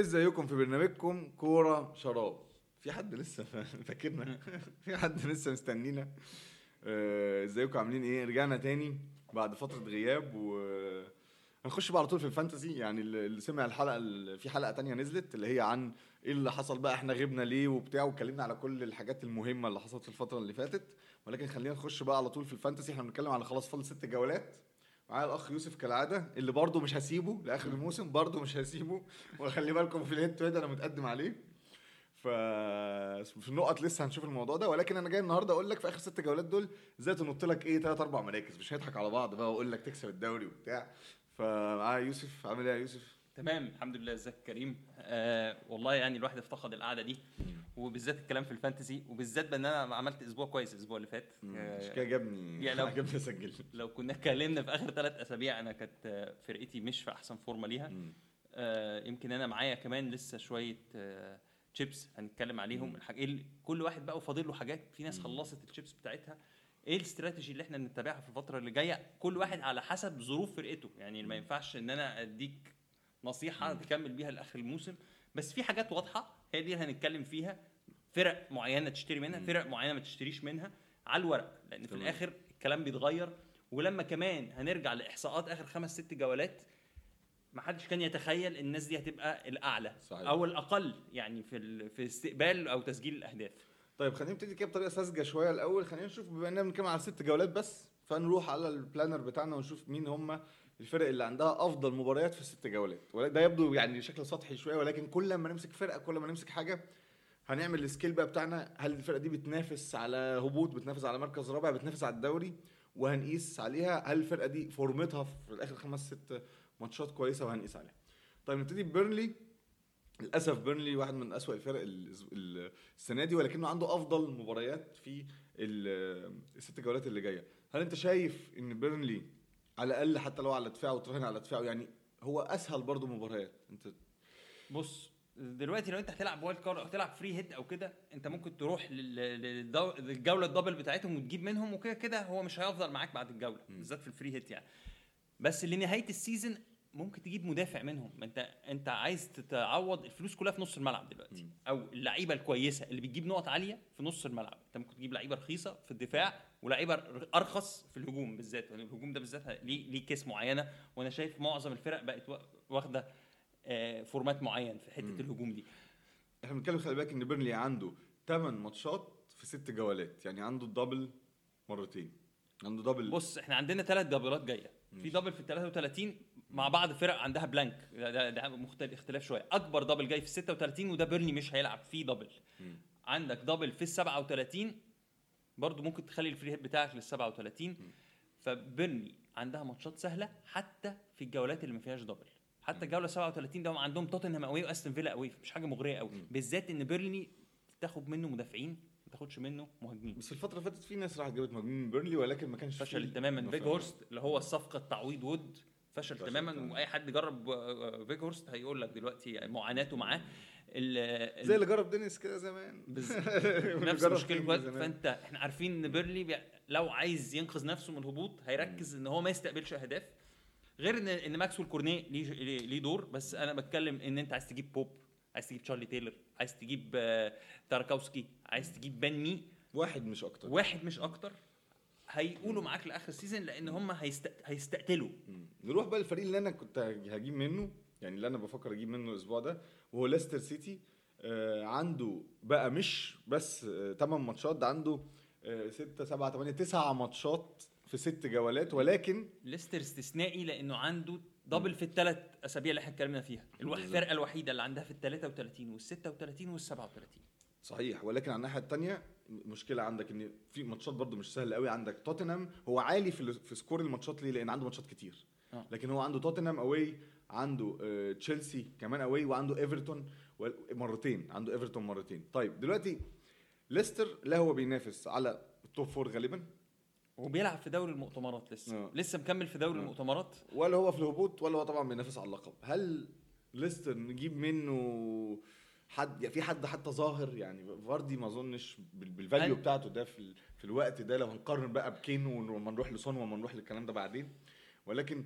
ازيكم في برنامجكم كورة شراب؟ في حد لسه فاكرنا. في حد لسه مستنينا. آه، ازيكم عاملين إيه؟ رجعنا تاني بعد فترة غياب و هنخش بقى على طول في ال fantasy يعني اللي سمع الحلقة اللي في حلقة تانية نزلت اللي هي عن إيه اللي حصل بقى إحنا غبنا ليه وبتاع واتكلمنا على كل الحاجات المهمة اللي حصلت في الفترة اللي فاتت. ولكن خلينا نخش بقى على طول في ال fantasy إحنا بنتكلم على خلاص فاضل ست جولات. معايا الأخ يوسف كالعادة اللي برضه مش هسيبه لآخر الموسم برضه مش هسيبه. وخلي بالكم في ال head to أنا متقدم عليه. ف في النقط لسه هنشوف الموضوع ده. ولكن أنا جاي النهارده أقول لك في آخر ست جولات دول إزاي تنط لك إيه ثلاث أربع مراكز؟ مش هنضحك على بعض بقى وأقول لك تكسب الدوري وبتاع. فمعايا يوسف عامل إيه يا يوسف؟ تمام الحمد لله إزيك كريم؟ آه والله يعني الواحد افتقد القعدة دي. وبالذات الكلام في ال fantasy وبالذات بان أنا عملت أسبوع كويس الأسبوع اللي فات. مش آه كده جابني يعني لو- عجبني اسجل لو كنا اتكلمنا في آخر ثلاث أسابيع أنا كانت فرقتي مش في أحسن فورمة ليها. آه يمكن أنا معايا كمان لسه شوية آه تشيبس هنتكلم عليهم. الحاج... إيه ال- كل واحد بقى وفاضل له حاجات. في ناس خلصت التشيبس بتاعتها. إيه الاستراتيجي اللي إحنا نتبعها في الفترة اللي جاية؟ كل واحد على حسب ظروف فرقته. يعني ما ينفعش إن أنا أديك نصيحة تكمل بيها لآخر الموسم. بس في حاجات واضحة هي دي اللي هنتكلم فيها. فرق معينة تشتري منها فرق معينة ما تشتريش منها على الورق لأن في. الآخر الكلام بيتغير. ولما كمان هنرجع لإحصاءات آخر خمس ست جولات ما حدش كان يتخيل الناس دي هتبقى الأعلى صحيح. أو الأقل يعني في ال- في استقبال أو تسجيل الأهداف. طيب خلينا نبتدي كده بطريقة ساذجة شوية الأول. خلينا نشوف بما إننا بنتكلم على ست جولات بس فنروح على ال planner بتاعنا ونشوف مين هم الفرق اللي عندها أفضل مباريات في الست جولات. ولا- ده يبدو يعني شكل سطحي شوية ولكن كل ما نمسك فرقة كل ما نمسك حاجة هنعمل ال scale بقى بتاعنا. هل الفرقة دي بتنافس على هبوط بتنافس على مركز رابع بتنافس على الدوري؟ وهنقيس عليها. هل الفرقة دي فورمتها في الآخر خمس ست ماتشات كويسة؟ وهنقيس عليها. طيب نبتدي ببيرنلي. للأسف بيرنلي واحد من أسوأ الفرق ال- ال- السنة دي ولكنه عنده أفضل مباريات في ال- الست جولات اللي جاية. هل أنت شايف إن بيرنلي على الأقل حتى لو على دفاعه وتراهن على دفاعه يعني هو أسهل برضه مباريات؟ أنت بص دلوقتي لو انت هتلعب wild card أو هتلعب free hit أو كده انت ممكن تروح للجولة ال double بتاعتهم وتجيب منهم وكده كده هو مش هيفضل معاك بعد الجولة بالذات في ال free hit يعني. بس لنهاية ال season ممكن تجيب مدافع منهم. ما انت انت عايز تتعوض الفلوس كلها في نص الملعب دلوقتي. أو اللعيبة الكويسة اللي بتجيب نقط عالية في نص الملعب. انت ممكن تجيب لعيبة رخيصة في الدفاع ولعيبة أرخص في الهجوم بالذات. يعني الهجوم ده بالذات ليه ليه case معينة. وأنا شايف معظم الفرق بقت وا- واخدة format معين في حتة الهجوم دي. إحنا بنتكلم خلي بالك إن بيرنلي عنده 8 ماتشات في ست جولات يعني عنده ال double مرتين. عنده double بص إحنا عندنا ثلاث دبلات جاية. في double في ال 33 مع بعض فرق عندها blank ده, ده, ده مختلف اختلاف شوية. أكبر double جاي في ال 36 وده بيرنلي مش هيلعب. فيه double عندك double في ال 37 برضو ممكن تخلي ال free hit بتاعك لل 37 فبيرنلي عندها ماتشات سهلة حتى في الجولات اللي ما فيهاش double حتى الجولة 37 ده هم عندهم توتنهام قوي وأستون فيلا قوي مش حاجة مغرية قوي بالذات إن بيرنلي تاخد منه مدافعين ما تاخدش منه مهاجمين. بس الفترة اللي فاتت في ناس راحت جابت مهاجمين من بيرنلي ولكن ما كانش فشل تماما. فيجهورست اللي هو الصفقة تعويض وود فشل تماما. وأي حد جرب آه، فيجهورست هيقول لك دلوقتي معاناته معاه. زي اللي جرب دينيس كده زمان. نفس مشكلة. فأنت إحنا عارفين إن بيرنلي بي... لو عايز ينقذ نفسه من الهبوط هيركز إن هو ما يستقبلش أهداف. غير ان إن ماكسويل كورنيه ليه ليه- دور بس أنا بتكلم إن أنت عايز تجيب بوب عايز تجيب تشارلي تايلر عايز تجيب آه، تاركوسكي عايز تجيب بن مي. واحد مش أكتر. واحد مش أكتر. هيقولوا معاك لآخر ال season لأن هم هيست... هيستقتلوا. مم. نروح بقى الفريق اللي أنا كنت هجيب منه يعني اللي أنا بفكر أجيب منه الأسبوع ده وهو ليستر سيتي. آه عنده بقى مش بس 8 ماتشات ده عنده 6 7 8 9 ماتشات في ست جولات ولكن ليستر استثنائي لأنه عنده double في الثلاث أسابيع اللي إحنا اتكلمنا فيها. الفرقه الوحيدة اللي عندها في ال 33 وال 36 وال 37 صحيح ولكن على الناحية الثانية مشكلة عندك إن في ماتشات برضو مش سهله قوي. عندك توتنهام هو عالي في في score الماتشات ليه؟ لأن عنده ماتشات كتير. آه. لكن هو عنده توتنهام away عنده آه، تشيلسي كمان away وعنده إيفرتون مرتين عنده إيفرتون مرتين. طيب دلوقتي ليستر لا هو بينافس على ال top four غالبا. وبيلعب في دوري المؤتمرات لسه. آه. لسه مكمل في دوري آه. المؤتمرات؟ ولا هو في الهبوط ولا هو طبعا بينافس على اللقب. هل ليستر نجيب منه حد؟ يعني في حد حتى ظاهر يعني فاردي ما اظنش بال- بال value أنا- بتاعته ده في في الوقت ده لو هنقارن بقى بكين وما نروح لسون وما نروح للكلام ده بعدين. ولكن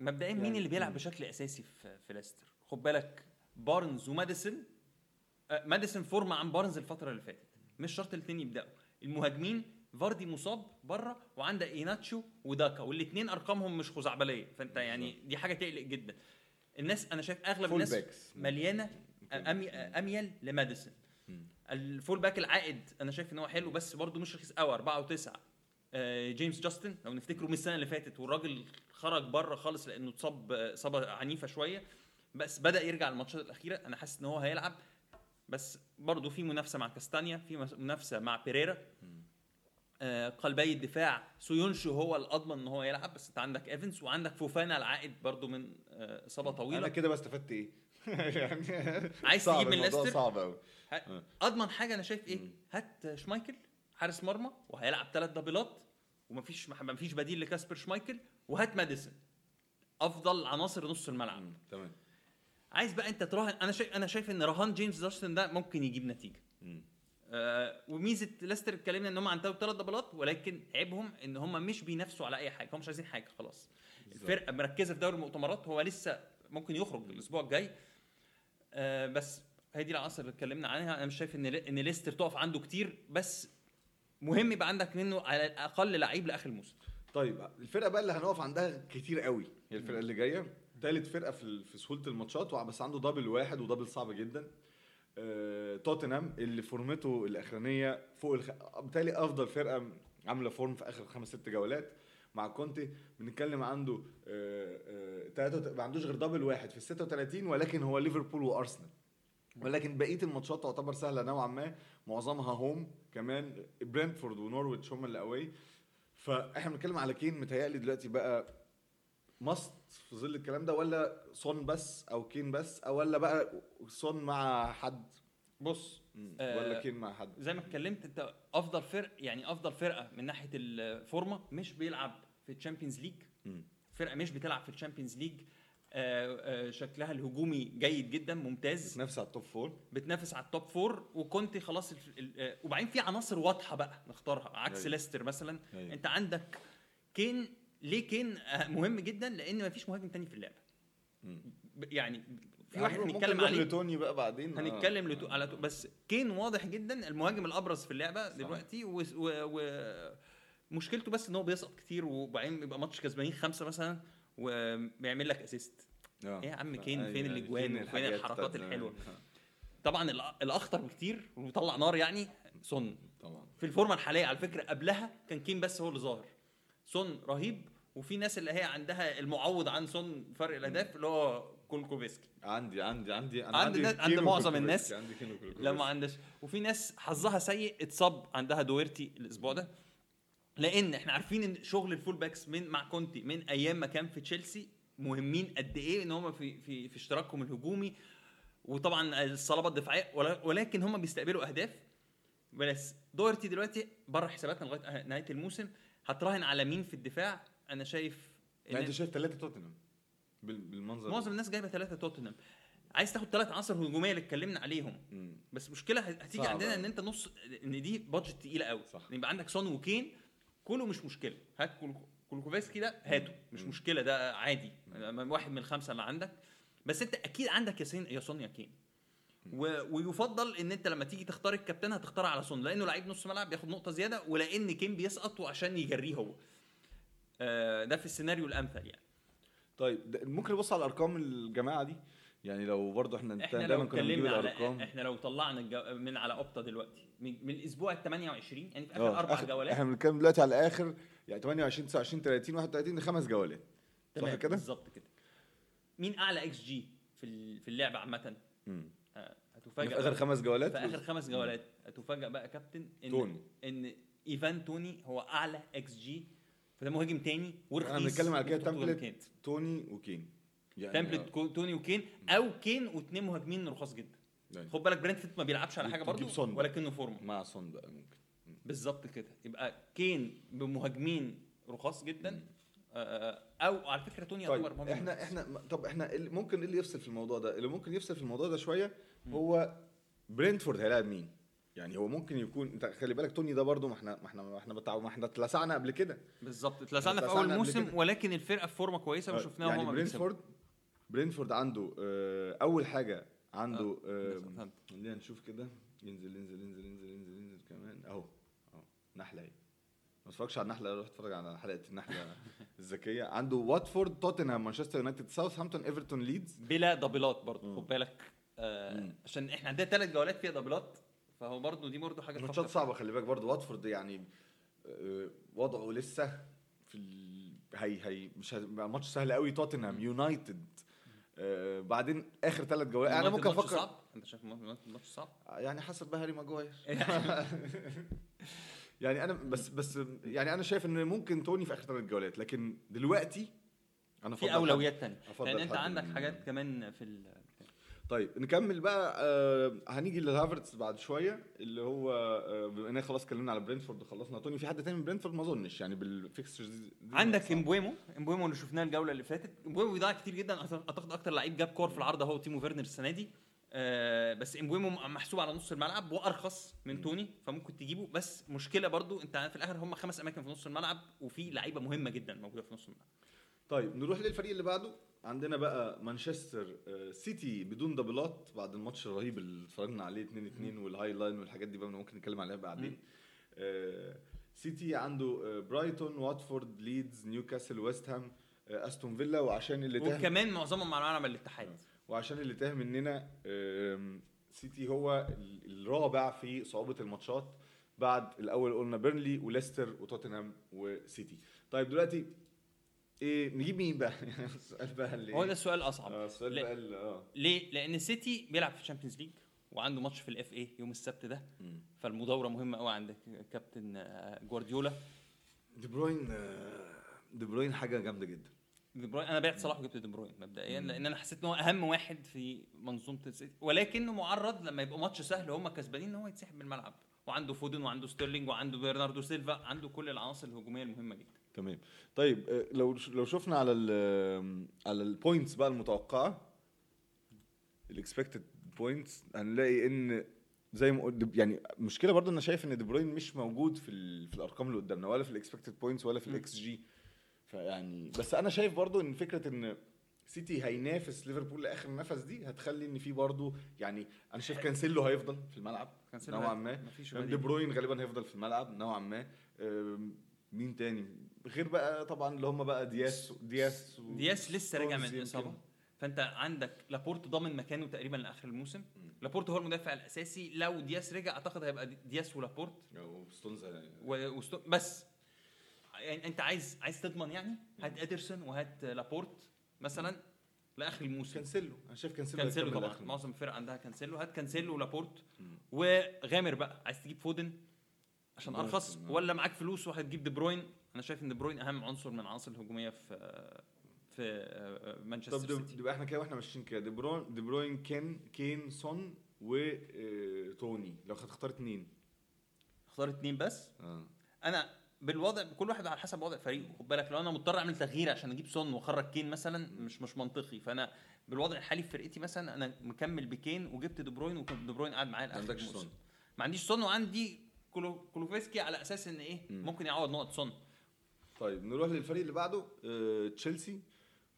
مبدئيا مين يعني- اللي بيلعب. بشكل أساسي في في ليستر؟ خد بالك بارنز وماديسون. آه، ماديسون فورمه عن بارنز الفترة اللي فاتت. مش شرط الاثنين يبدأوا. المهاجمين فاردي مصاب بره وعندك إيناتشو وداكا والاثنين أرقامهم مش خزعبلية. فأنت يعني دي حاجة تقلق جدا. الناس أنا شايف أغلب الناس backs. مليانة أمي أميل لماديسون. ال full back العائد أنا شايف إن هو حلو بس برضه مش رخيص قوي 4 و9 جيمس جاستن لو نفتكروا من السنة اللي فاتت والراجل خرج بره خالص لأنه اتصاب إصابة عنيفة شوية. بس بدأ يرجع الماتشات الأخيرة أنا حاسس إن هو هيلعب. بس برضه في منافسة مع كاستانيا في منافسة مع بيريرا. قلبي الدفاع. سويونجو هو الأضمن إن هو يلعب بس أنت عندك إيفنز وعندك فوفانا العائد برضه من آه، إصابة أنا طويلة. كده بقى استفدت إيه؟ يعني عايز تجيب من ليستر؟ صعب قوي ه- أضمن حاجة أنا شايف إيه؟ هات شمايكل حارس مرمى وهيلعب ثلاث دبلات ومفيش مفيش بديل لكاسبر شمايكل وهات ماديسون. أفضل عناصر نص الملعب. تمام. عايز بقى أنت تراهن أنا شايف أنا شايف إن رهان جيمس جاستن ده ممكن يجيب نتيجة. آه وميزة ليستر اتكلمنا إن هم عندهم ثلاث دبلات ولكن عيبهم إن هم مش بينافسوا على أي حاجة هم مش عايزين حاجة خلاص. الفرقة مركزة في دوري المؤتمرات هو لسه ممكن يخرج الأسبوع الجاي. آه بس هي دي العناصر اللي اتكلمنا عنها. أنا مش شايف إن إن ليستر تقف عنده كتير بس مهم يبقى عندك منه على الأقل لعيب لآخر الموسم. طيب الفرقة بقى اللي هنقف عندها كتير قوي هي الفرقة اللي جاية. ثالث فرقة في في سهولة الماتشات بس عنده double واحد و double صعب جدا. توتنهام اللي form ته الأخرانية فوق الخ... بالتالي أفضل فرقة عاملة form في آخر خمس ست جولات مع كونتي. بنتكلم عنده آه، آه، تلاتة ما عندوش غير double واحد في ال 36 ولكن هو ليفربول وأرسنال. ولكن بقية الماتشات تعتبر سهلة نوعا ما. معظمها home كمان. برنتفورد ونورويتش هم اللي قوي فإحنا بنتكلم على كين متهيألي دلوقتي بقى must في ظل الكلام ده ولا سون بس أو كين بس أو ولا بقى سون مع حد بص. آه، ولا كين مع حد زي ما اتكلمت أنت أفضل فرق يعني أفضل فرقة من ناحية ال form ة مش بيلعب في ال Champions League. فرقة مش بتلعب في ال Champions League آه، آه، شكلها الهجومي جيد جدا ممتاز بتنافس على ال top four بتنافس على ال top four وكنت خلاص الف- ال- آه، وبعدين في عناصر واضحة بقى نختارها عكس أيوة. ليستر مثلا أيوة. أنت عندك كين ليه كين آه، مهم جدا لأن مفيش مهاجم تاني في اللعبة يعني في واحد ممكن هنتكلم عليه لتوني بقى بعدين هنتكلم آه. لتو... على تو... بس كين واضح جدا المهاجم الأبرز في اللعبة صح. دلوقتي و... و... و... مشكلته بس إن هو بيسقط كتير وبعدين بيبقى ماتش كسبانين خمسة مثلا وبيعمل لك assist آه. إيه يا عم كين أيوة، فين يعني الأجوان وفين الحركات. الحلوة. طبعا الأخطر بكتير وبيطلع نار يعني سون طبعا في الفورمة الحالية على فكرة قبلها كان كين بس هو اللي ظاهر سون رهيب وفي ناس اللي هي عندها المعوض عن سون فرق الأهداف اللي هو كولوسيفسكي عندي عندي عندي أنا عند الناس- عند كين معظم الناس. عندي كين وكولوسيفسكي. لا ما عندهاش. وفي ناس حظها سيء اتصاب عندها دويرتي الأسبوع ده. لأن إحنا عارفين إن شغل ال full backs من مع كونتي من أيام ما كان في تشيلسي مهمين قد إيه إن هم في في في اشتراكهم الهجومي. وطبعا الصلابة الدفاعية ولكن هم بيستقبلوا أهداف. بس دويرتي دلوقتي بره حساباتنا لغاية نهاية الموسم. هتراهن على مين في الدفاع؟ أنا شايف يعني أنت شايف ثلاثة توتنهام بال- بالمنظر معظم الناس جايبة ثلاثة توتنهام. عايز تاخد ثلاث عناصر هجومية اللي اتكلمنا عليهم. مم. بس مشكلة هت- هتيجي عندنا. إن أنت نص إن the budget تقيلة قوي صح. يبقى عندك سون وكين كله مش مشكلة. هات كول- كولوسيفسكي ده هاته. مش مشكلة ده عادي. واحد من الخمسه اللي عندك. بس أنت أكيد عندك يا سين يا سون يا كين و... ويفضل إن أنت لما تيجي تختار الكابتن هتختار على سون. لأنه لعيب نص ملعب بياخد نقطة زيادة ولأن كين بيسقط وعشان يجريه هو. ده في السيناريو الأمثل يعني. طيب ممكن نبص على ارقام الجماعة دي؟ يعني لو برضه إحنا إحنا دايما كنا بنجيب الأرقام. إحنا لو طلعنا الجو... من على أوبتا دلوقتي من, من الأسبوع ال 28 يعني في آخر آه، أربع آخر- جولات. إحنا بنتكلم دلوقتي على آخر يعني 28 29 30 31 خمس جولات. صح كده؟ بالظبط كده. مين أعلى إكس جي في في اللعبة عامة. آه، في هتفاجئ آخر بقى- خمس جولات؟ في آخر خمس جولات هتفاجئ بقى كابتن إن توني. إن إيفان توني هو أعلى إكس جي فده مهاجم تاني. ورخيص إحنا بنتكلم على كده template. توني وكين يعني template توني وكين أو كين واثنين مهاجمين رخاص جدا. يعني خد بالك برنتفورد ما بيلعبش على حاجة برضه سون. ولكنه فورمه مع سون بقى ممكن. بالظبط كده. يبقى كين بمهاجمين رخاص جدا. آه، أو على فكرة توني يعتبر طيب مهاجم إحنا. إحنا طب إحنا إيه اللي- ممكن إيه اللي يفصل في الموضوع ده؟ اللي ممكن يفصل في الموضوع ده شوية هو برينتفورد هيلاعب مين؟ يعني هو ممكن يكون انت خلي بالك توني ده برضه ما إحنا ما إحنا ما إحنا بتاع ما إحنا اتلسعنا قبل كده بالظبط اتلسعنا في أول موسم. ولكن الفرقة في فورمة كويسة وشفناهم يعني هما بيكسبوا. برينفورد برينفورد عنده آه، أول حاجة عنده آه ساوثهامبتون. خلينا نشوف كده ينزل ينزل ينزل ينزل ينزل ينزل كمان أهو أهو نحلة أهي ما اتفرجش على النحلة روح اتفرج على حلقة النحلة الذكية عنده واتفورد توتنهام مانشستر يونايتد ساوثهامبتون إيفرتون ليدز بلا double ات برضه. خد بالك آه. عشان إحنا عندنا ثلاث جولات فيها double ات فهو برضه دي برضه حاجة ماتشات صعبة. خلي بالك برضه. واتفورد يعني آه، وضعه لسه في ال... هي هي مش ماتش سهل قوي. توتنهام يونايتد آه بعدين آخر ثلاث جولات. أنا ممكن أفكر صعب؟ أنت شايف الماتش صعب؟ يعني حسب بقى هاري ماجواير. يعني أنا بس بس يعني أنا شايف إن ممكن توني في آخر ثلاث جولات لكن دلوقتي أنا في أولويات أفضل لأن أنت عندك حاجات كمان في. طيب نكمل بقى آه هنيجي لهافرتس بعد شوية اللي هو آه بما إننا خلاص اتكلمنا على برينتفورد وخلصنا توني في حد تاني من برينتفورد ما أظنش يعني بال fixtures دي دي عندك. إمبومو إمبومو اللي شفناه الجولة اللي فاتت. إمبومو بيضيع كتير جدا اعتقد أكتر لعيب جاب كور في العارضه هو تيمو فيرنر السنة دي. آه بس إمبومو محسوب على نص الملعب وأرخص من توني فممكن تجيبه. بس مشكلة برضو أنت في الآخر هم خمس أماكن في نص الملعب وفي لعيبة مهمة جدا موجودة في نص الملعب. طيب نروح للفريق اللي بعده. عندنا بقى مانشستر آه، سيتي بدون double ات بعد الماتش الرهيب اللي اتفرجنا عليه 2 2 وال high line والحاجات دي بقى ممكن نتكلم عليها بعدين. آه، سيتي عنده آه، برايتون واتفورد ليدز نيوكاسل ويست هام أستون فيلا وعشان اللي تاه وكمان معظمهم على ملعب الاتحاد. وعشان اللي تاه مننا سيتي هو ال- الرابع في صعوبة الماتشات بعد الأول قلنا بيرنلي وليستر وتوتنهام وسيتي. طيب دلوقتي إيه نجيب مين بقى؟ السؤال بقى اللي هو ده السؤال الاصعب آه السؤال. بقى اللي آه ليه؟ لأن السيتي بيلعب في ال Champions League وعنده ماتش في ال FA يوم السبت ده مم. فالمداورة مهمة قوي عند كابتن آه، جوارديولا دي بروين آه، دي بروين حاجة جامدة جدا دي بروين أنا بعت صلاح وجبت دي بروين مبدئيا مم. لأن أنا حسيت إن هو أهم واحد في منظومة السيتي ولكنه معرض لما يبقى ماتش سهل وهم كسبانين إن هو يتسحب من الملعب وعنده فودن وعنده ستيرلينج وعنده برناردو سيلفا عنده كل العناصر الهجومية المهمة جدا تمام. طيب آه، لو لو شفنا على ال على ال points بقى المتوقعة ال expected points هنلاقي إن زي ما يعني مشكلة برضه أنا شايف إن دي بروين مش موجود في في الأرقام اللي قدامنا ولا في ال expected points ولا في. الاكس جي فيعني بس أنا شايف برضه إن فكرة إن سيتي هينافس ليفربول لآخر نفس دي هتخلي إن في برضه يعني أنا شايف كانسيلو هيفضل في الملعب نوعا ما. دي. بروين غالبا هيفضل في الملعب نوعا ما. مين تاني؟ غير بقى طبعا اللي هم بقى دياس دياس و- دياس لسه راجع من الإصابة. فأنت عندك لابورت ضامن مكانه تقريبا لآخر الموسم. لابورت هو المدافع الأساسي. لو دياس رجع أعتقد هيبقى دي- دياس ولابورت. أو ستونز يعني. و- وستو... بس. يعني أنت عايز عايز تضمن يعني؟ هات إيدرسون وهات لابورت مثلا لآخر الموسم. كانسيلو. أنا شايف كانسيلو كانسيلو طبعا. معظم الفرق عندها كانسيلو. هات كانسيلو ولابورت. وغامر بقى. عايز تجيب فودن عشان أرخص؟ آه. ولا معاك فلوس وهتجيب دي بروين؟ أنا شايف إن دي بروين أهم عنصر من العناصر الهجومية في في طب مانشستر دي- سيتي. يبقى إحنا كده وإحنا ماشيين كده. دي بروين دي بروين كين كين سون وتوني لو هتختار اتنين. اختار اتنين بس؟ آه. أنا بالوضع كل واحد على حسب وضع فريقه خد بالك. لو أنا مضطر أعمل تغيير عشان أجيب سون وأخرج كين مثلا مش مش منطقي. فأنا بالوضع الحالي في فرقتي مثلا أنا مكمل بكين وجبت دي بروين وكنت دي بروين قاعد معايا ما لآخر عندكش الموسم. سون. ما عنديش سون وعندي كولو كولوسيفسكي على أساس إن إيه؟ مم. ممكن يعوض نقط سون. طيب نروح للفريق اللي بعده آه، تشيلسي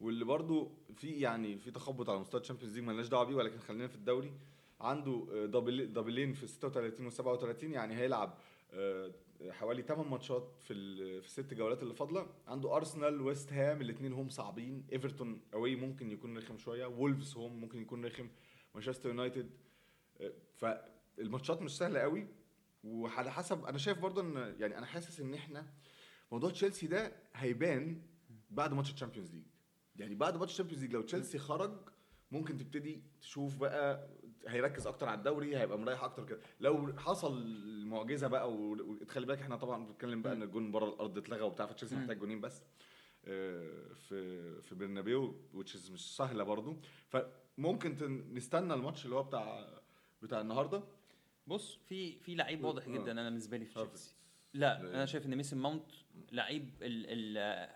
واللي برضو في يعني في تخبط على مستوى ال Champions League مالناش دعوة بيه ولكن خلينا في الدوري. عنده آه، double double ين في 36 و 37 يعني هيلعب آه، حوالي 8 ماتشات في في الست جولات اللي فاضلة. عنده أرسنال ويست هام الاثنين هم صعبين. إيفرتون away ممكن يكون رخم شوية. وولفز home ممكن يكون رخم. مانشستر يونايتد فالماتشات مش سهلة قوي وعلى حسب أنا شايف برضه إن يعني أنا حاسس إن إحنا موضوع تشيلسي ده هيبان بعد ماتش ال Champions League يعني بعد ماتش ال Champions League لو تشيلسي خرج ممكن تبتدي تشوف بقى هيركز أكتر على الدوري هيبقى مريح أكتر كده لو حصل المعجزة بقى وخلي بالك إحنا طبعا بنتكلم بقى إن الجون بره الأرض اتلغى وبتاع فتشيلسي. محتاج جونين بس آه، في في برنابيو بس مش سهلة برضو فممكن تن- نستنى الماتش اللي هو بتاع بتاع النهارده بص في في لعيب واضح آه. جدا أنا بالنسبة لي في. تشيلسي لا لا. أنا شايف إن ميسن ماونت لعيب ال ال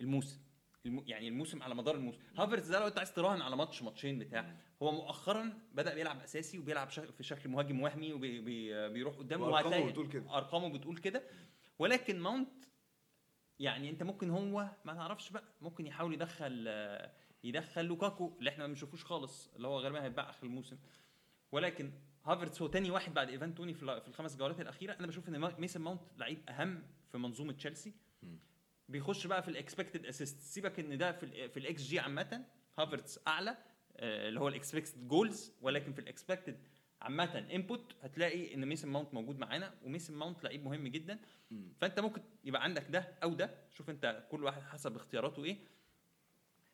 الموسم. الم- يعني الموسم على مدار الموسم. هافرتز ده لو انت عايز تراهن على ماتش ماتشين بتاع هو مؤخرا بدأ بيلعب أساسي وبيلعب في شكل مهاجم وهمي وبيروح قدام وأرقامه وهتلاقي بتقول كده. أرقامه بتقول كده. ولكن ماونت يعني انت ممكن هو ما تعرفش بقى ممكن يحاول يدخل يدخل لوكاكو اللي إحنا ما بنشوفوش خالص اللي هو غالبا هيتباع آخر الموسم. ولكن هافرتس هو تاني واحد بعد إيفان توني في ال- في الخمس جولات الأخيرة. أنا بشوف إن ميسن ماونت لعيب أهم في منظومة تشيلسي بيخش بقى في ال expected assist سيبك إن ده في ال في الاكس جي عامة. هافرتس أعلى آه، اللي هو ال expected goals ولكن في ال expected عامة input هتلاقي إن ميسن ماونت موجود معانا. وميسن ماونت لعيب مهم جدا. فأنت ممكن يبقى عندك ده أو ده. شوف أنت كل واحد حسب اختياراته إيه.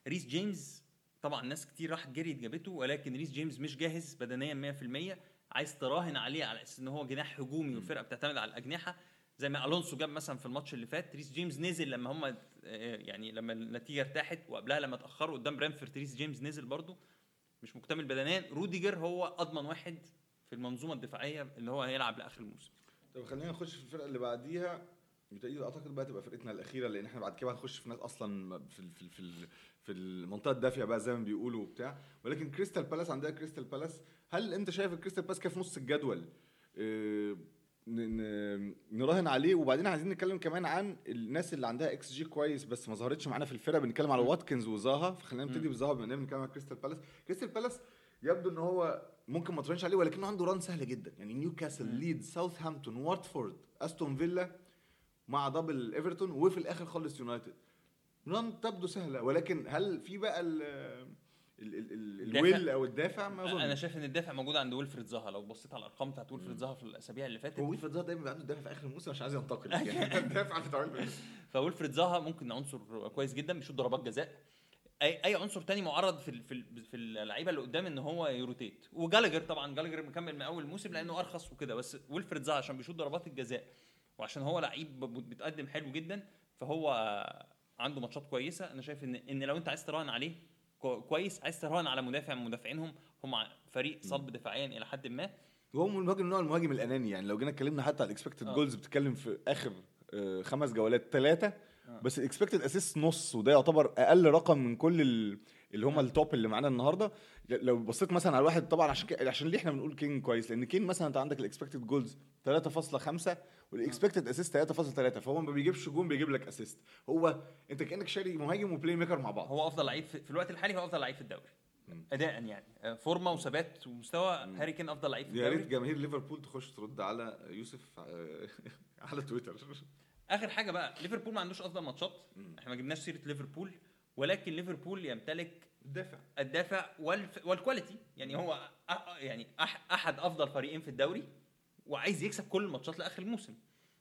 ريس جيمس طبعا ناس كتير راحت جريت جابته. ولكن ريس جيمس مش جاهز بدنيا 100% عايز تراهن عليه على أساس إن هو جناح هجومي والفرقه بتعتمد على الأجنحة. زي ما ألونسو جاب مثلا في الماتش اللي فات ريس جيمس نزل لما هم يعني لما النتيجة ارتاحت وقبلها لما اتأخروا قدام برينتفورد ريس جيمس نزل برضه مش مكتمل بدنيا. روديجر هو أضمن واحد في المنظومة الدفاعية اللي هو هيلعب لآخر الموسم. طب خلينا نخش في الفرقة اللي بعديها. بالتأكيد أعتقد بقى تبقى فرقتنا الأخيرة لأن إحنا بعد كده هنخش في ناس أصلا في في في في المنطقة الدافية بقى زي ما بيقولوا وبتاع. ولكن كريستال بالاس عندها كريستال بالاس هل أنت شايف الكريستال بالاس كده في نص الجدول؟ آه، ن- نراهن عليه. وبعدين عايزين نتكلم كمان عن الناس اللي عندها إكس جي كويس بس ما ظهرتش معانا في الفرقة. بنتكلم على واتكنز وزاها. فخلينا نبتدي بزاها بما إننا بنتكلم على كريستال بالاس. كريستال بالاس يبدو إن هو ممكن ما تراهنش عليه ولكنه عنده run سهله جدا. يعني نيوكاسل ليدز ساوثهامبتون واتفورد استون فيلا مع double ايفرتون وفي الآخر خلص يونايتد run تبدو سهلة. ولكن هل في بقى ال ال ال ال الدافع؟ ال will أو الدافع ما أنا اظن شايف إن الدافع موجود عند ويلفريد زاها. لو بصيت على الأرقام بتاعت ويلفريد زاها في الأسابيع اللي فاتت هو ويلفريد زاها دايما بيبقى عنده دافع في آخر الموسم عشان عايز ينتقل. يعني الدافع بتاع ويلفريد فويلفريد زاها ممكن عنصر كويس جدا بيشوط ضربات جزاء. اي أي عنصر تاني معرض في في في اللعيبة اللي قدام إن هو ي rotate. وجالجر طبعا. جالجر مكمل من أول الموسم لأنه أرخص وكده. بس ويلفريد زها عشان بيشوط ضربات الجزاء وعشان هو لعيب بيتقدم حلو جدا فهو عنده ماتشات كويسة. أنا شايف ان إن لو أنت عايز تراهن عليه كويس عايز تراهن على مدافع من مدافعينهم هم فريق صلب دفاعيا إلى حد ما وهو المهاجم نوع المهاجم الأناني يعني لو جينا اتكلمنا حتى على ال expected آه. goals بتتكلم في آخر آه، خمس جولات ثلاثة آه. بس ال expected assist نص وده يعتبر أقل رقم من كل ال- اللي هم ال top اللي معانا النهارده. لو بصيت مثلا على واحد طبعا عشان عشان ليه إحنا بنقول كين كويس؟ لأن كين مثلا أنت عندك ال expected goals 3.5 وال expected assist 3.3 فهو ما بيجيبش جون بيجيب لك assist هو أنت كأنك شاري مهاجم و playmaker مع بعض. هو أفضل لعيب في, في الوقت الحالي هو أفضل لعيب في الدوري. اداء يعني. آه، فورمة وثبات ومستوى هاري كين أفضل لعيب في يا ريت الدوري. جماهير ليفربول تخش ترد على يوسف آه، على تويتر. آخر حاجة بقى ليفربول ما عندوش أفضل ماتشات. إحنا ما جبناش سيرة ليفربول. ولكن ليفربول يمتلك الدافع. الدافع والف... والكواليتي يعني هو أ... يعني أح... أحد أفضل فريقين في الدوري وعايز يكسب كل الماتشات لآخر الموسم.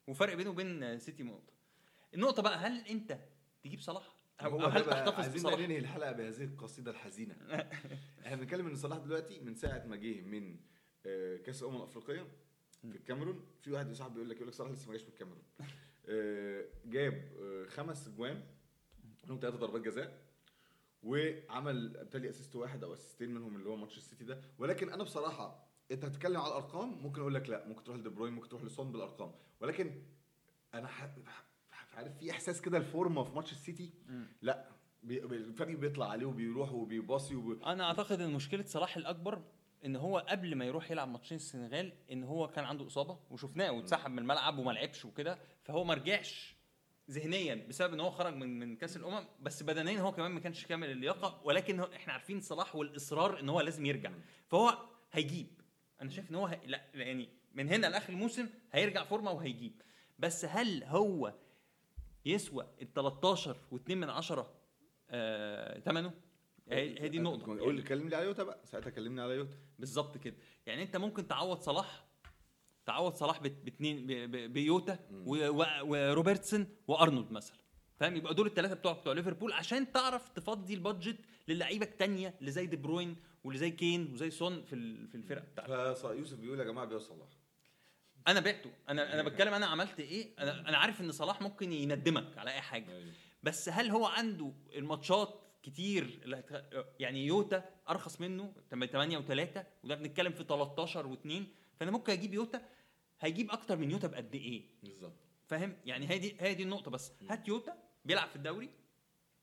وفرق بينه وبين سيتي نقطة. النقطة بقى هل أنت تجيب صلاح؟ أو هل تحتفظ عايزين بصلاح؟ ننهي الحلقة بهذه القصيدة الحزينة. إحنا بنتكلم إن صلاح دلوقتي من ساعة ما جه من آه، كأس الامم الافريقيه في الكاميرون في واحد صاحبي بيقول لك يقول لك صلاح لسه ما جاش من الكاميرون. آه، جاب آه، خمس أجوان منهم ثلاثة ضربات جزاء وعمل بالتالي assist واحد أو اسيستين منهم اللي هو ماتش السيتي ده. ولكن أنا بصراحة أنت هتتكلم على الأرقام ممكن أقول لك لأ ممكن تروح لدي بروين ممكن تروح لسون بالأرقام. ولكن أنا ح- عارف في إحساس كده الفورمة في ماتش السيتي. لأ الفريق بيطلع عليه وبيروح وبيباصي وب... أنا أعتقد إن مشكلة صلاح الأكبر إن هو قبل ما يروح يلعب ماتشين السنغال إن هو كان عنده إصابة وشفناه واتسحب من الملعب وما لعبش وكده فهو ما رجعش. ذهنيا بسبب إن هو خرج من من كأس الأمم بس بدنيا هو كمان ما كانش كامل اللياقة ولكن إحنا عارفين صلاح والإصرار إن هو لازم يرجع. فهو هيجيب. أنا شايف إن هو هي... لا يعني من هنا لآخر الموسم هيرجع فورمة وهيجيب. بس هل هو يسوى ال 13 و2 من 10 آه ثمنه هي دي النقطة. قول لي كلمني على يوتا بقى. ساعتها كلمني على يوتا. بالظبط كده. يعني أنت ممكن تعوض صلاح تعوض صلاح بت- باتنين ب- ب- بيوتا وروبرتسون وأرنولد مثلا. فاهم؟ يبقى دول الثلاثه بتوع بتوع ليفربول عشان تعرف تفضي ال budget للعيبة التانية اللي زي دي بروين واللي زي كين وزي سون في في الفرق بتاعتك فيوسف بيقول يا جماعة بيع صلاح. أنا بعته. أنا أنا بتكلم أنا عملت إيه؟ أنا أنا عارف إن صلاح ممكن يندمك على أي حاجة. بس هل هو عنده الماتشات كتير. يعني يوتا أرخص منه 8 و3 وده بنتكلم في 13 و2 فأنا ممكن أجيب يوتا هيجيب أكتر من يوتا بقد إيه؟ بالظبط. فاهم؟ يعني هي دي هي دي النقطة بس. هات يوتا بيلعب في الدوري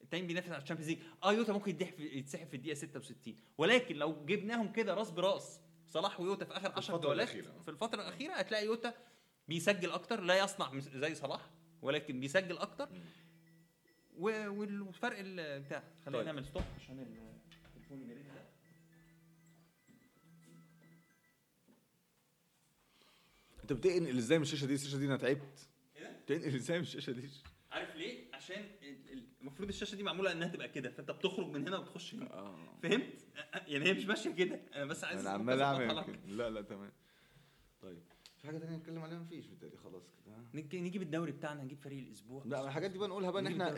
التاني بينافس على ال Champions League. آه يوتا ممكن يتسحب في الدقيقة 66 ولكن لو جبناهم كده راس براس صلاح ويوتا في آخر 10 الفترة جولات. في الفترة الأخيرة هتلاقي يوتا بيسجل أكتر لا يصنع زي صلاح ولكن بيسجل أكتر. والفرق ال- بتاع خلينا طيب. نعمل stop عشان ال- التليفون يرن انت بتنقل إزاي من الشاشه دي؟ الشاشه دي أنا تعبت. إيه ده؟ بتنقل إزاي من الشاشه دي؟ عارف ليه؟ عشان ال- ال- المفروض الشاشه دي معموله انها تبقى كده فانت بتخرج من هنا وبتخش هنا. آه. فهمت؟ يعني هي مش ماشيه كده. أنا بس عايز أنا عمال أعمل. لا لا تمام. طيب في حاجة تانية نتكلم عليها؟ مفيش بالتالي خلاص كده. نجي- نجيب الدوري بتاعنا نجيب فريق الأسبوع. لا الحاجات دي بقى نقولها بقى إن إحنا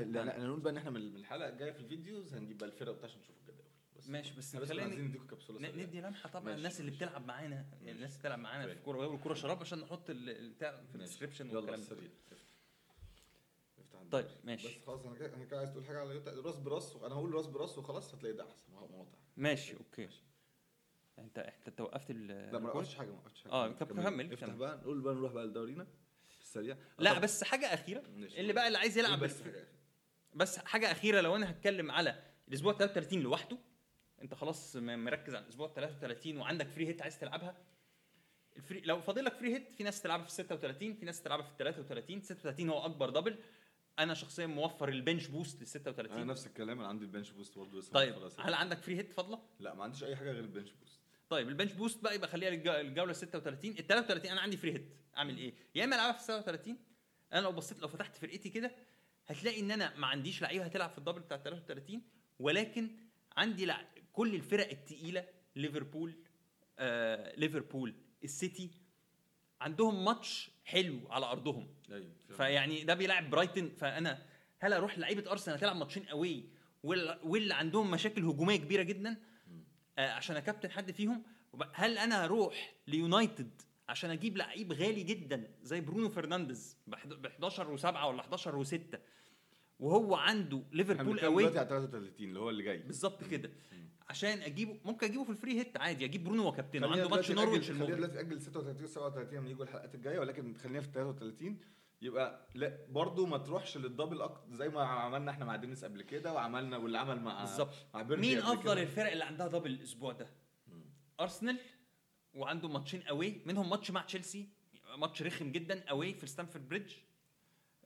نقول بقى إن إحنا من الحلقة الجاية في ال videos هنجيب بقى الفرق بتاع عشان نشوف الجداول. بس ماشي بس خلينا نديكم كبسولة سريعة. ندي لمحة طبعا ماشي، الناس اللي ماشي. بتلعب معانا يعني الناس اللي بتلعب معانا في طيب. الكورة والكوره شراب عشان نحط ال- البتاع في. ال description يلا والكلام ده. سريع. افتح. عندك. طيب ماشي. بس خلاص أنا كده أنا كده عايز تقول حاجة على يوتا راس براس أنا هقول راس براس وخلاص هتلاقي ده أحسن. مقاطع ماشي okay. انت أنت توقفت ال لا ما وقفتش حاجة ما وقفتش حاجة. آه، طب كمل، افتح كمل. بقى نقول بقى نروح بقى لدورينا. في السريع لا طب- بس حاجة أخيرة. ماشي. اللي بقى اللي عايز يلعب بس. بس حاجة أخيرة لو أنا هتكلم على الأسبوع 33 لوحده انت خلاص مركز على الأسبوع 33 وعندك free hit عايز تلعبها. ال free لو فاضل لك free hit في ناس تلعبها في 36 في ناس تلعبها في 33 36 هو أكبر double أنا شخصيا موفر ال bench boost لل أنا 36 نفس الكلام أنا عندي ال bench boost برضه لسه طيب. هل عندك free hit فاضلة؟ لا ما عنديش أي حاجة غير ال bench boost طيب ال bench boost بقى يبقى خليها للج- الجوله 36 ال 33 أنا عندي free hit أعمل إيه؟ يا إما ألعبها في 37 أنا لو بصيت لو فتحت فرقتي كده هتلاقي إن أنا ما عنديش لعيبة هتلعب في ال double بتاع 33 ولكن عندي لع... كل الفرق التقيلة ليفربول آه... ليفربول السيتي عندهم ماتش حلو على أرضهم. أيوه فيعني ده بيلعب برايتن. فأنا هل أروح لعيبة أرسنال تلعب ماتشين قوي واللي عندهم مشاكل هجومية كبيرة جدا؟ آه عشان أكابتن حد فيهم. هل أنا هروح ليونايتد عشان أجيب لعيب غالي جدا زي برونو فرنانديز ب 11 و7 ولا 11 و6 وهو عنده ليفربول قوي دلوقتي على 33 اللي هو اللي جاي. بالظبط كده. عشان اجيبه ممكن اجيبه في ال free hit عادي أجيب برونو وكابتنه. عنده ماتش نورويتش خلينا دلوقتي نأجل 36 37 لما يجوا الحلقات الجاية ولكن خلينا في 33 يبقى لا برضه ما تروحش لل double أكتر زي ما عملنا إحنا مع دينيس قبل كده وعملنا واللي عمل مع بالظبط. مين أفضل. الفرق اللي عندها double الأسبوع ده؟ أرسنال وعنده ماتشين away منهم ماتش مع تشيلسي ماتش رخم جدا away في ستانفورد بريدج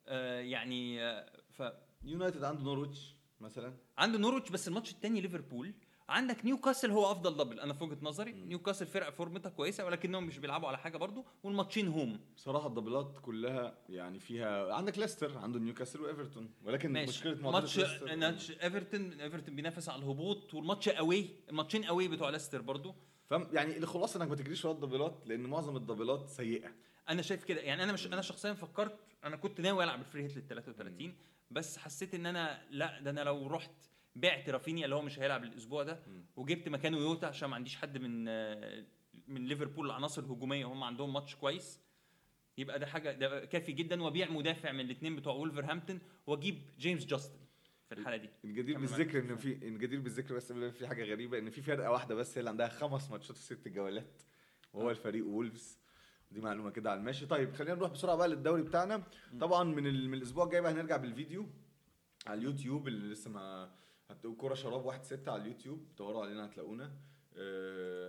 آه يعني آه فعنده يونايتد عنده نورويتش مثلا. نورويتش بس الماتش الثاني ليفربول. عندك نيوكاسل هو أفضل double أنا في وجهة نظري. نيوكاسل فرقه فورمتها كويسة ولكنهم مش بيلعبوا على حاجة برضو والماتشين home. بصراحه الدبلات كلها يعني فيها عندك ليستر عنده نيوكاسل وإيفرتون ولكن ماشي. مشكلة ماتش ماتش إيفرتون إيفرتون بينافس على الهبوط والماتش away الماتشين away بتوع ليستر برضو. فاهم يعني الخلاصة إنك ما تجريش ورا الدبلات لأن معظم الدبلات سيئة. أنا شايف كده يعني أنا مش أنا شخصيا فكرت أنا كنت ناوي ألعب ال free hit لل 33 بس حسيت إن أنا لا ده أنا لو رحت بعت رافينيا اللي هو مش هيلعب الأسبوع ده وجبت مكانه يوتا عشان ما عنديش حد من آه، من ليفربول العناصر الهجومية هم عندهم ماتش كويس يبقى ده حاجة ده كافي جدا وأبيع مدافع من الاثنين بتوع ولفرهامبتون وأجيب جيمس جاستن في الحالة دي. الجدير بالذكر. إن في الجدير بالذكر بس في حاجة غريبة إن في فرقة واحدة بس هي اللي عندها خمس ماتشات في ست جولات وهو الفريق وولفز. دي معلومة كده على الماشي طيب خلينا نروح بسرعة بقى للدوري بتاعنا. طبعا من, ال... من الأسبوع الجاي بقى هنرجع بالفيديو على اليوتيوب اللي لسه ما هتلاقوا كوره شراب واحد ستة على اليوتيوب. دوروا علينا هتلاقونا.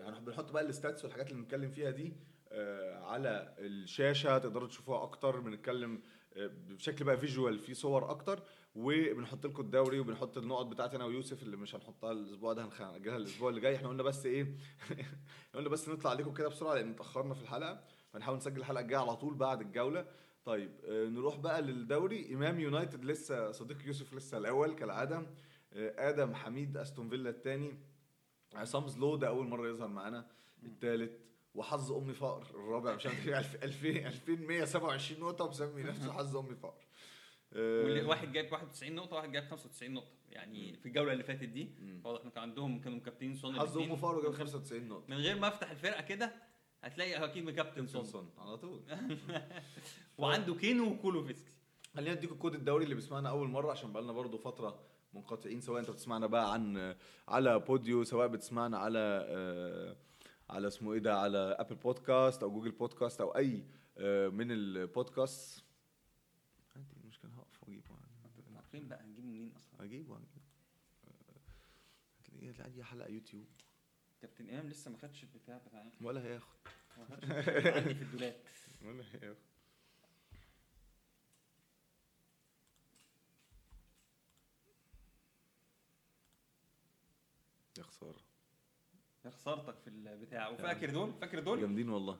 هنروح بنحط بقى ال stats والحاجات اللي بنتكلم فيها دي آه على الشاشة. تقدروا تشوفوها أكتر. بنتكلم آه، بشكل بقى visual في صور أكتر. وبنحط لكم الدوري وبنحط النقط بتاعتي أنا ويوسف اللي مش هنحطها الأسبوع ده هنأجلها الأسبوع اللي جاي. إحنا قلنا بس إيه؟ قلنا بس نطلع عليكم كده بسرعة لأن اتأخرنا في الحلقة. فنحاول نسجل الحلقة الجاية على طول بعد الجولة. طيب آه، نروح بقى للدوري. إمام يونايتد لسه صديق يوسف لسه الأول كالعادة. آه، آدم حميد أستون فيلا الثاني عصام زلو ده أول مرة يظهر معانا. الثالث وحظ أمي فقر. الرابع مش عارف إيه 2000 2127 نقطة ومسمي نفسه حظ أمي فقر. آه، واحد جايب 91 نقطة واحد جايب 95 نقطة. يعني في الجولة اللي فاتت دي واضح إن كان عندهم كانوا مكابتنين سون حظ. امه فقر وجاب 95 نقطة. من غير ما أفتح الفرقة كده هتلاقي أكيد مكابتن سون سون على طول. وعنده كين وكولوسيفسكي خلينا اديكم كود الدوري اللي بيسمعنا أول مرة عشان بقالنا برضو فترة منقطعين. سواء أنت بتسمعنا بقى عن على بوديو سواء بتسمعنا على آه، على اسمه إيه ده على أبل بودكاست أو جوجل بودكاست أو أي آه، من البودكاست. عادي المشكلة هقف وأجيبه. عارفين بقى؟ هنجيبه منين أصلا؟ هجيبه هجيبه. آه، هتلاقيه هتلاقي أي حلقة يوتيوب. كابتن إمام لسه ما خدش البتاع بتاعنا إيه؟ ولا هياخد. ما خدش عندي في الدولاب. ولا هياخد. يا خسارة. يا خسارتك في البتاع. وفاكر دول؟ فاكر دول؟ جامدين والله.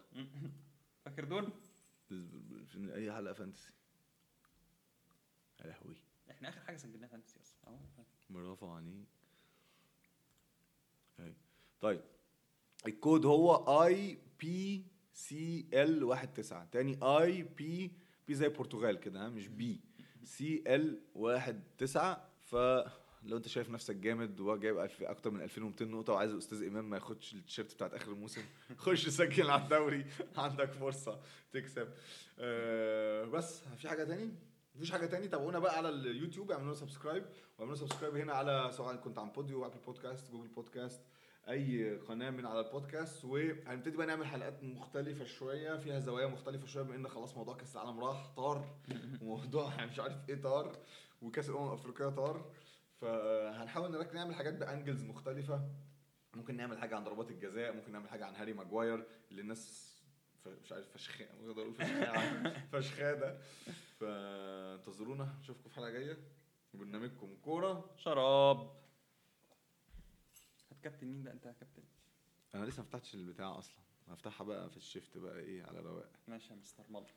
فاكر دول؟ في أي حلقة فانتسي. يا لهوي. إحنا آخر حاجة سجلناها fantasy أصلا. برافو عليك طيب. الكود هو E P C L 19 تاني E P P زي البرتغال كده مش B C L 19 فلو انت شايف نفسك جامد وجايب أكتر من 2200 نقطة وعايز الاستاذ إمام ما ياخدش التيشيرت بتاعت آخر الموسم خش سجل على الدوري. عندك فرصة تكسب. أه بس في حاجة تاني؟ مفيش حاجة تاني؟ تابعونا بقى على اليوتيوب اعملوا subscribe واعملوا subscribe هنا على سواء كنت عن بوديو أبل بودكاست جوجل بودكاست. أي قناة من على البودكاست وهنبتدي بقى نعمل حلقات مختلفة شوية فيها زوايا مختلفة شوية بما إن خلاص موضوع كأس العالم راح طار. وموضوع مش عارف إيه طار وكأس الامم الافريقيه طار. فهنحاول نركز نعمل حاجات ب angles مختلفة. ممكن نعمل حاجة عن ضربات الجزاء ممكن نعمل حاجة عن هاري ماجواير اللي الناس مش عارف فشخ أقدر أقول فشخادة. فانتظرونا نشوفكم في حلقة جاية. برنامجكم كورة. شراب. هتكابتن مين بقى انت كابتن؟ أنا لسه ما فتحتش البتاع أصلا. هفتحها بقى في الشيفت بقى إيه على رواق. ماشي يا مستر مالت.